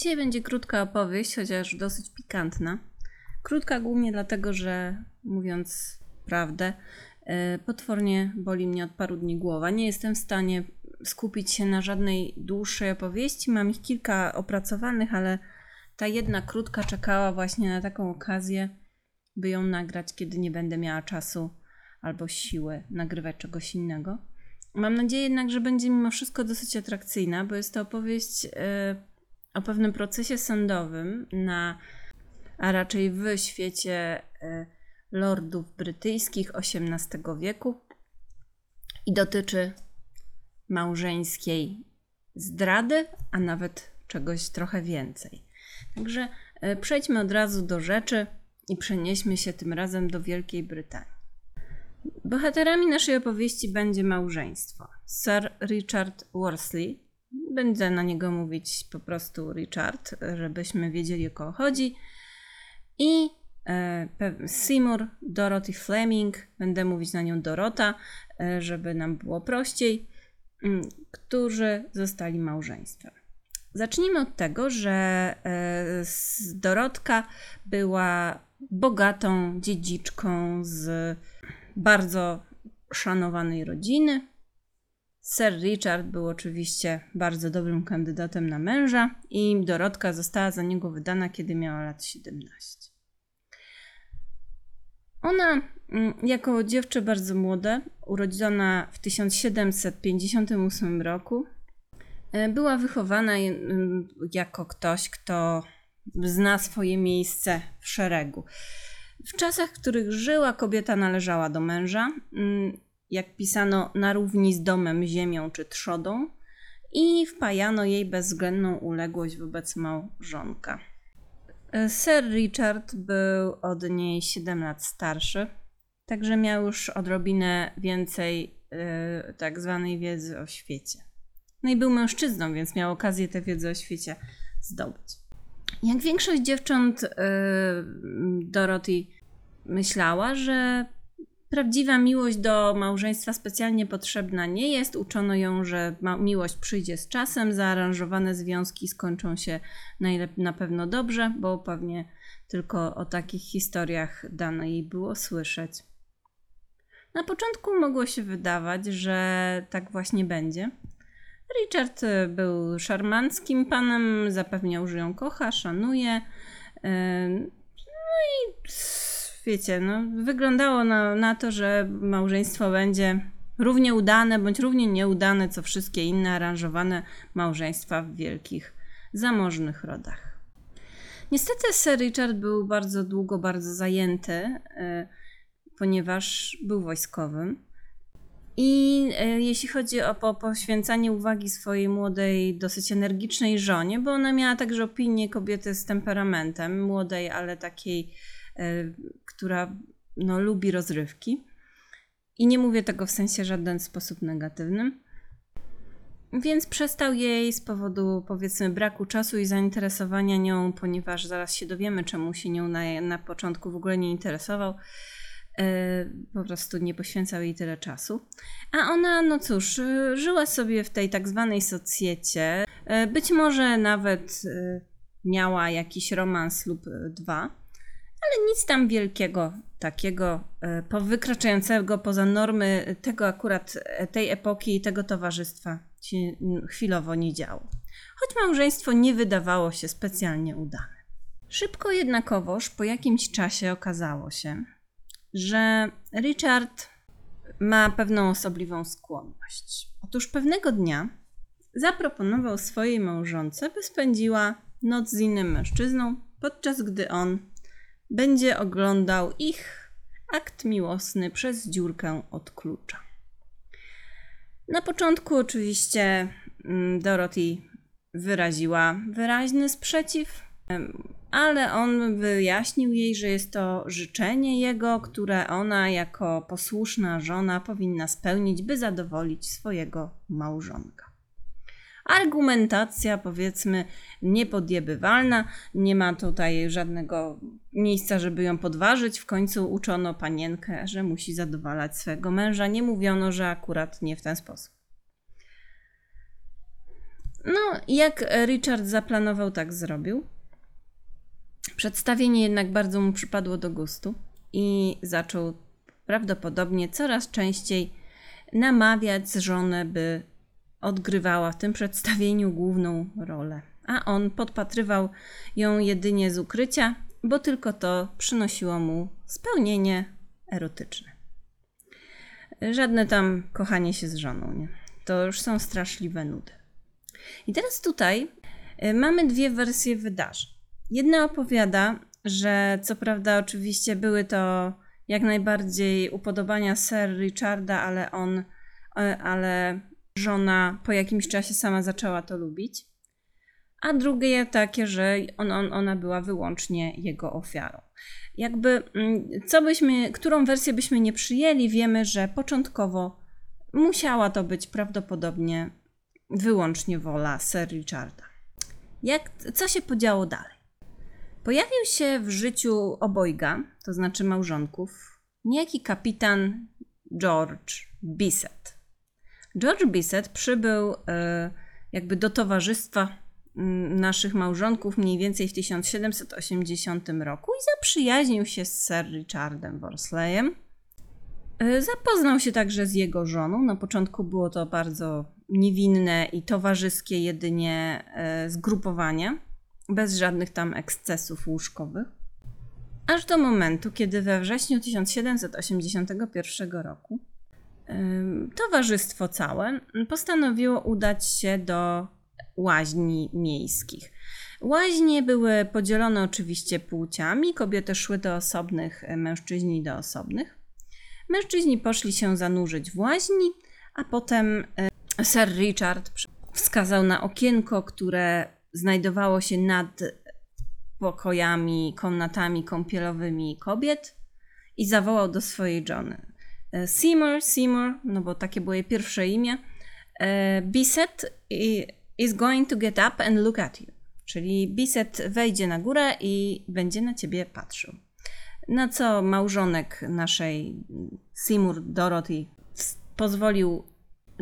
Dzisiaj będzie krótka opowieść, chociaż dosyć pikantna. Krótka głównie dlatego, że mówiąc prawdę, e, potwornie boli mnie od paru dni głowa. Nie jestem w stanie skupić się na żadnej dłuższej opowieści. Mam ich kilka opracowanych, ale ta jedna krótka czekała właśnie na taką okazję, by ją nagrać, kiedy nie będę miała czasu albo siły nagrywać czegoś innego. Mam nadzieję jednak, że będzie mimo wszystko dosyć atrakcyjna, bo jest to opowieść e, o pewnym procesie sądowym na, a raczej w świecie e, lordów brytyjskich XVIII wieku i dotyczy małżeńskiej zdrady, a nawet czegoś trochę więcej. Także e, przejdźmy od razu do rzeczy i przenieśmy się tym razem do Wielkiej Brytanii. Bohaterami naszej opowieści będzie małżeństwo. Sir Richard Worsley, będę na niego mówić po prostu Richard, żebyśmy wiedzieli o kogo chodzi, i e, Seymour Dorothy Fleming, będę mówić na nią Dorota, e, żeby nam było prościej, m, którzy zostali małżeństwem. Zacznijmy od tego, że e, Dorotka była bogatą dziedziczką z bardzo szanowanej rodziny. Sir Richard był oczywiście bardzo dobrym kandydatem na męża i Dorotka została za niego wydana, kiedy miała lat 17. Ona, mm, jako dziewczę bardzo młode, urodzona w 1758 roku, e, była wychowana mm, jako ktoś, kto zna swoje miejsce w szeregu. W czasach, w których żyła, kobieta należała do męża, mm, jak pisano, na równi z domem, ziemią czy trzodą, i wpajano jej bezwzględną uległość wobec małżonka. Sir Richard był od niej 7 lat starszy, także miał już odrobinę więcej yy, tak zwanej wiedzy o świecie. No i był mężczyzną, więc miał okazję tę wiedzę o świecie zdobyć. Jak większość dziewcząt, yy, Dorothy myślała, że prawdziwa miłość do małżeństwa specjalnie potrzebna nie jest. Uczono ją, że miłość przyjdzie z czasem, zaaranżowane związki skończą się na pewno dobrze, bo pewnie tylko o takich historiach dano jej było słyszeć. Na początku mogło się wydawać, że tak właśnie będzie. Richard był szarmanckim panem, zapewniał, że ją kocha, szanuje. No i wiecie, no, wyglądało na, na to, że małżeństwo będzie równie udane bądź równie nieudane, co wszystkie inne aranżowane małżeństwa w wielkich, zamożnych rodach. Niestety Sir Richard był bardzo długo bardzo zajęty, e, ponieważ był wojskowym. I e, jeśli chodzi o poświęcanie uwagi swojej młodej, dosyć energicznej żonie, bo ona miała także opinię kobiety z temperamentem, młodej, ale takiej, która no, lubi rozrywki. I nie mówię tego w sensie żaden sposób negatywnym. Więc przestał jej z powodu powiedzmy braku czasu i zainteresowania nią, ponieważ zaraz się dowiemy, czemu się nią na, na początku w ogóle nie interesował E, po prostu nie poświęcał jej tyle czasu. A ona, no cóż, e, żyła sobie w tej tak zwanej socjecie. E, być może nawet miała jakiś romans lub dwa, ale nic tam wielkiego, takiego wykraczającego poza normy tego akurat, tej epoki i tego towarzystwa się chwilowo nie działo. Choć małżeństwo nie wydawało się specjalnie udane. Szybko jednakowoż po jakimś czasie okazało się, że Richard ma pewną osobliwą skłonność. Otóż pewnego dnia zaproponował swojej małżonce, by spędziła noc z innym mężczyzną, podczas gdy on będzie oglądał ich akt miłosny przez dziurkę od klucza. Na początku oczywiście mm, Dorothy wyraziła wyraźny sprzeciw, ale on wyjaśnił jej, że jest to życzenie jego, które ona jako posłuszna żona powinna spełnić, by zadowolić swojego małżonka. Argumentacja, powiedzmy, niepodjebywalna, nie ma tutaj żadnego miejsca, żeby ją podważyć. W końcu uczono panienkę, że musi zadowalać swojego męża. Nie mówiono, że akurat nie w ten sposób. No, jak Richard zaplanował, tak zrobił. Przedstawienie jednak bardzo mu przypadło do gustu i zaczął prawdopodobnie coraz częściej namawiać żonę, by odgrywała w tym przedstawieniu główną rolę. A on podpatrywał ją jedynie z ukrycia, bo tylko to przynosiło mu spełnienie erotyczne. Żadne tam kochanie się z żoną, nie? To już są straszliwe nudy. I teraz tutaj y, mamy dwie wersje wydarzeń. Jedna opowiada, że co prawda oczywiście były to jak najbardziej upodobania Sir Richarda, ale on, y, ale żona po jakimś czasie sama zaczęła to lubić. A drugie takie, że on, on, ona była wyłącznie jego ofiarą. Jakby, mm, co byśmy, którą wersję byśmy nie przyjęli, wiemy, że początkowo musiała to być prawdopodobnie wyłącznie wola Sir Richarda. Jak, co się podziało dalej? Pojawił się w życiu obojga, to znaczy małżonków, niejaki kapitan George Bissett. George Bissett przybył e, jakby do towarzystwa naszych małżonków mniej więcej w 1780 roku i zaprzyjaźnił się z Sir Richardem Worsleyem. E, zapoznał się także z jego żoną. Na początku było to bardzo niewinne i towarzyskie jedynie e, zgrupowanie, bez żadnych tam ekscesów łóżkowych. Aż do momentu, kiedy we wrześniu 1781 roku towarzystwo całe postanowiło udać się do łaźni miejskich. Łaźnie były podzielone oczywiście płciami, kobiety szły do osobnych, mężczyźni do osobnych. Mężczyźni poszli się zanurzyć w łaźni, a potem e, Sir Richard wskazał na okienko, które znajdowało się nad pokojami, komnatami kąpielowymi kobiet i zawołał do swojej żony. E, Seymour, Seymour, no bo takie było jej pierwsze imię, e, Bisset is going to get up and look at you. Czyli Bisset wejdzie na górę i będzie na ciebie patrzył. Na co małżonek naszej Seymour Dorothy pozwolił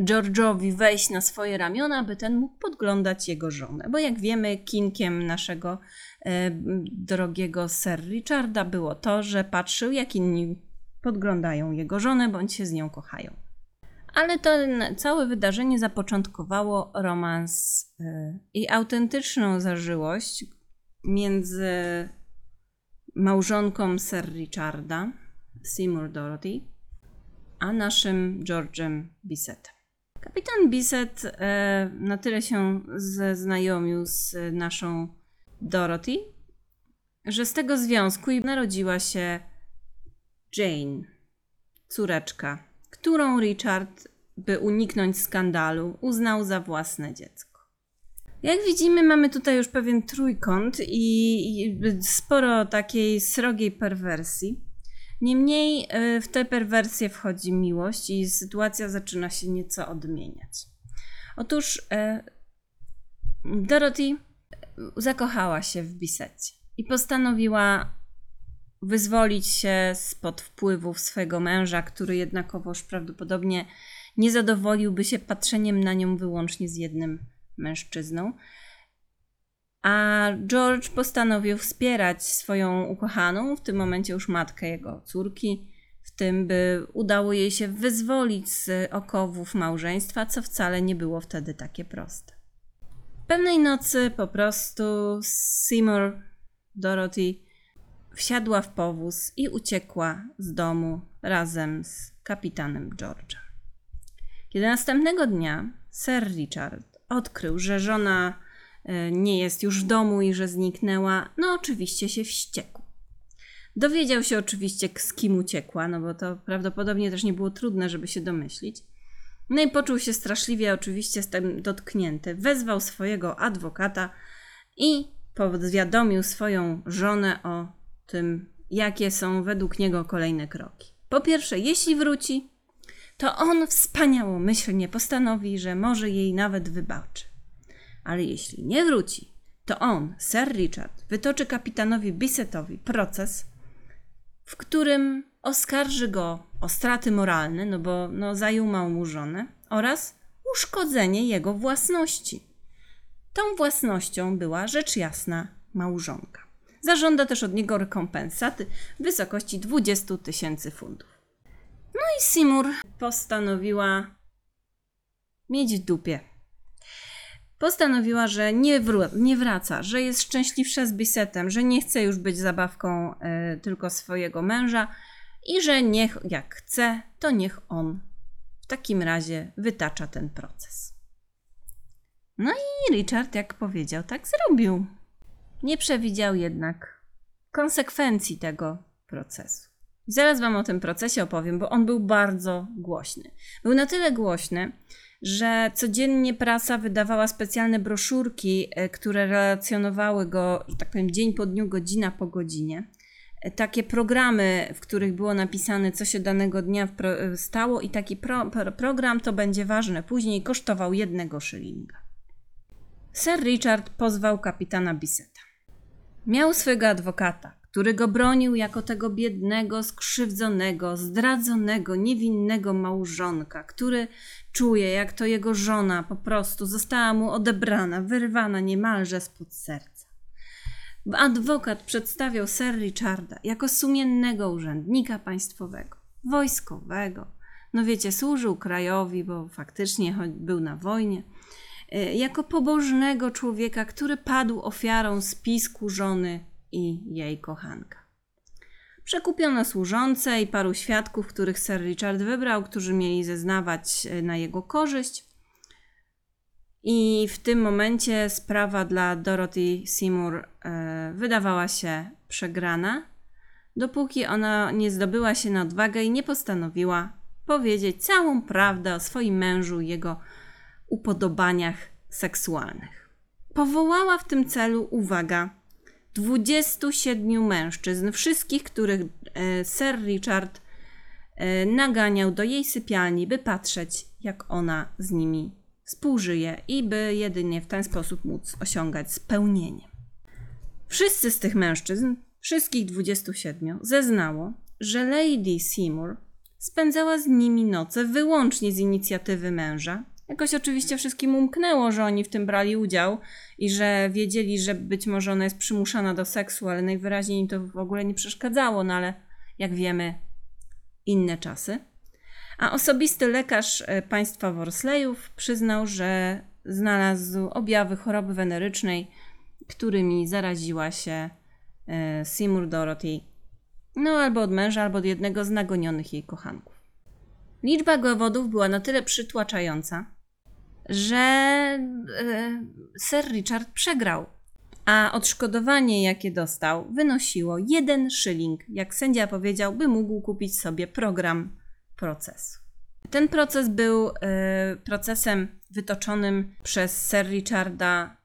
George'owi wejść na swoje ramiona, by ten mógł podglądać jego żonę. Bo jak wiemy, kinkiem naszego e, drogiego Sir Richarda było to, że patrzył, jak inni podglądają jego żonę bądź się z nią kochają. Ale to całe wydarzenie zapoczątkowało romans y, i autentyczną zażyłość między małżonką Sir Richarda, Seymour Dorothy, a naszym George'em Bissettem. Kapitan Bisset y, na tyle się zaznajomił z naszą Dorothy, że z tego związku narodziła się Jane, córeczka którą Richard, by uniknąć skandalu, uznał za własne dziecko. Jak widzimy, mamy tutaj już pewien trójkąt i sporo takiej srogiej perwersji. Niemniej e, w tę perwersję wchodzi miłość i sytuacja zaczyna się nieco odmieniać. Otóż e, Dorothy zakochała się w Bisecie i postanowiła wyzwolić się spod wpływów swego męża, który jednakowoż prawdopodobnie nie zadowoliłby się patrzeniem na nią wyłącznie z jednym mężczyzną. A George postanowił wspierać swoją ukochaną, w tym momencie już matkę jego córki, w tym, by udało jej się wyzwolić z okowów małżeństwa, co wcale nie było wtedy takie proste. Pewnej nocy po prostu Seymour Dorothy wsiadła w powóz i uciekła z domu razem z kapitanem George'em. Kiedy następnego dnia Sir Richard odkrył, że żona e, nie jest już w domu i że zniknęła, no oczywiście się wściekł. Dowiedział się oczywiście, z kim uciekła, no bo to prawdopodobnie też nie było trudne, żeby się domyślić. No i poczuł się straszliwie oczywiście z tym dotknięty. Wezwał swojego adwokata i powiadomił swoją żonę o tym, jakie są według niego kolejne kroki. Po pierwsze, jeśli wróci, to on wspaniałomyślnie postanowi, że może jej nawet wybaczy. Ale jeśli nie wróci, to on, Sir Richard, wytoczy kapitanowi Bissettowi proces, w którym oskarży go o straty moralne, no bo no, zajumał mu żonę, oraz uszkodzenie jego własności. Tą własnością była rzecz jasna małżonka. Zażąda też od niego rekompensaty w wysokości 20 tysięcy funtów. No i Seymour postanowiła mieć w dupie. Postanowiła, że nie, wró- nie wraca, że jest szczęśliwsza z Bisetem, że nie chce już być zabawką e, tylko swojego męża i że niech jak chce, to niech on w takim razie wytacza ten proces. No i Richard, jak powiedział, tak zrobił. Nie przewidział jednak konsekwencji tego procesu. Zaraz Wam o tym procesie opowiem, bo on był bardzo głośny. Był na tyle głośny, że codziennie prasa wydawała specjalne broszurki, e, które relacjonowały go, że tak powiem, dzień po dniu, godzina po godzinie. E, Takie programy, w których było napisane, co się danego dnia e, stało, i taki pro- pro- program to będzie ważne później, kosztował jednego szylinga. Sir Richard pozwał kapitana Biseta. Miał swego adwokata, który go bronił jako tego biednego, skrzywdzonego, zdradzonego, niewinnego małżonka, który czuje, jak to jego żona po prostu została mu odebrana, wyrwana niemalże spod serca. Adwokat przedstawiał Sir Richarda jako sumiennego urzędnika państwowego, wojskowego. No wiecie, służył krajowi, bo faktycznie choć był na wojnie jako pobożnego człowieka, który padł ofiarą spisku żony i jej kochanka. Przekupiono służące i paru świadków, których Sir Richard wybrał, którzy mieli zeznawać e, na jego korzyść. I w tym momencie sprawa dla Dorothy Seymour e, wydawała się przegrana, dopóki ona nie zdobyła się na odwagę i nie postanowiła powiedzieć całą prawdę o swoim mężu i jego upodobaniach seksualnych. Powołała w tym celu, uwaga, 27 mężczyzn, wszystkich, których e, Sir Richard e, naganiał do jej sypialni, by patrzeć, jak ona z nimi współżyje i by jedynie w ten sposób móc osiągać spełnienie. Wszyscy z tych mężczyzn, wszystkich 27, zeznało, że Lady Seymour spędzała z nimi noce wyłącznie z inicjatywy męża. Jakoś oczywiście wszystkim umknęło, że oni w tym brali udział i że wiedzieli, że być może ona jest przymuszana do seksu, ale najwyraźniej im to w ogóle nie przeszkadzało, no ale jak wiemy, inne czasy. A osobisty lekarz e, państwa Worsleyów przyznał, że znalazł objawy choroby wenerycznej, którymi zaraziła się e, Seymour Dorothy, no albo od męża, albo od jednego z nagonionych jej kochanków. Liczba dowodów była na tyle przytłaczająca, że e, Sir Richard przegrał, a odszkodowanie, jakie dostał, wynosiło jeden szyling, jak sędzia powiedział, by mógł kupić sobie program procesu. Ten proces był e, procesem wytoczonym przez Sir Richarda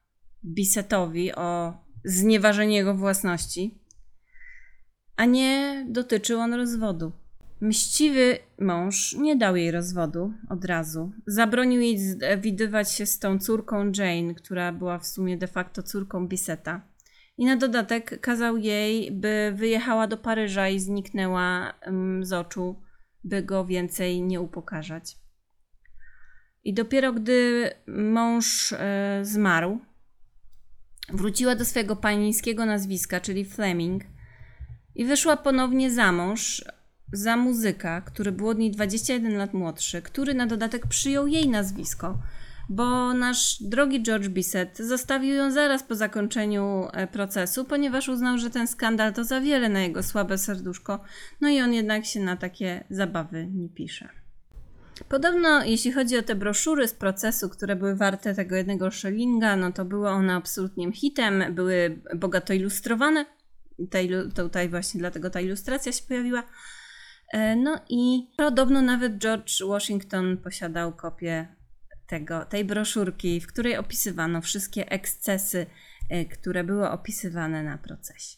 Bisetowi o znieważenie jego własności, a nie dotyczył on rozwodu. Mściwy mąż nie dał jej rozwodu od razu. Zabronił jej widywać się z tą córką Jane, która była w sumie de facto córką Biseta. I na dodatek kazał jej, by wyjechała do Paryża i zniknęła z oczu, by go więcej nie upokarzać. I dopiero gdy mąż e, zmarł, wróciła do swojego panieńskiego nazwiska, czyli Fleming, i wyszła ponownie za mąż za muzyka, który był od niej 21 lat młodszy, który na dodatek przyjął jej nazwisko, bo nasz drogi George Bissett zostawił ją zaraz po zakończeniu e, procesu, ponieważ uznał, że ten skandal to za wiele na jego słabe serduszko, no i on jednak się na takie zabawy nie pisze. Podobno, jeśli chodzi o te broszury z procesu, które były warte tego jednego szylinga, no to były one absolutnym hitem, były bogato ilustrowane. Tutaj właśnie dlatego ta ilustracja się pojawiła. E, No i podobno nawet George Washington posiadał kopię tego, tej broszurki, w której opisywano wszystkie ekscesy, e, które były opisywane na procesie.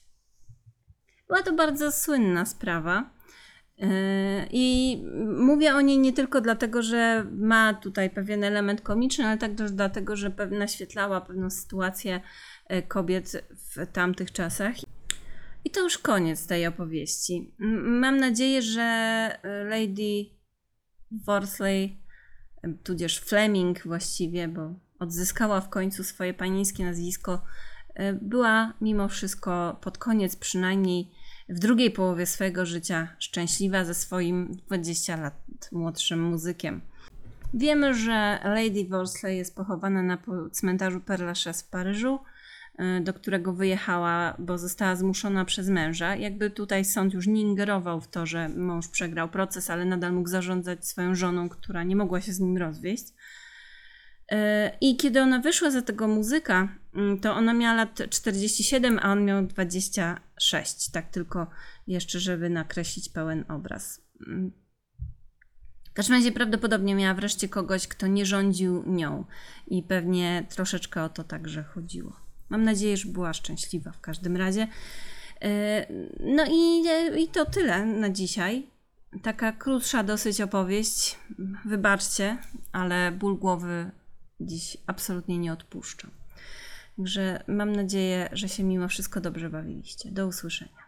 Była to bardzo słynna sprawa. e, I mówię o niej nie tylko dlatego, że ma tutaj pewien element komiczny, ale także dlatego, że naświetlała pewną sytuację kobiet w tamtych czasach. To już koniec tej opowieści. Mam nadzieję, że e, Lady Worsley, e, tudzież Fleming właściwie, bo odzyskała w końcu swoje panieńskie nazwisko, e, była mimo wszystko pod koniec przynajmniej w drugiej połowie swojego życia szczęśliwa ze swoim 20 lat młodszym muzykiem. Wiemy, że Lady Wolseley jest pochowana na cmentarzu Père Lachaise w Paryżu, do którego wyjechała, bo została zmuszona przez męża. Jakby tutaj sąd już nie ingerował w to, że mąż przegrał proces, ale nadal mógł zarządzać swoją żoną, która nie mogła się z nim rozwieść. Y, I kiedy ona wyszła za tego muzyka, y, to ona miała lat 47, a on miał 26. Tak tylko jeszcze, żeby nakreślić pełen obraz. W każdym razie prawdopodobnie miała wreszcie kogoś, kto nie rządził nią i pewnie troszeczkę o to także chodziło. Mam nadzieję, że była szczęśliwa w każdym razie. E, no i, i to tyle na dzisiaj. Taka krótsza dosyć opowieść. Wybaczcie, ale ból głowy dziś absolutnie nie odpuszczam. Także mam nadzieję, że się mimo wszystko dobrze bawiliście. Do usłyszenia.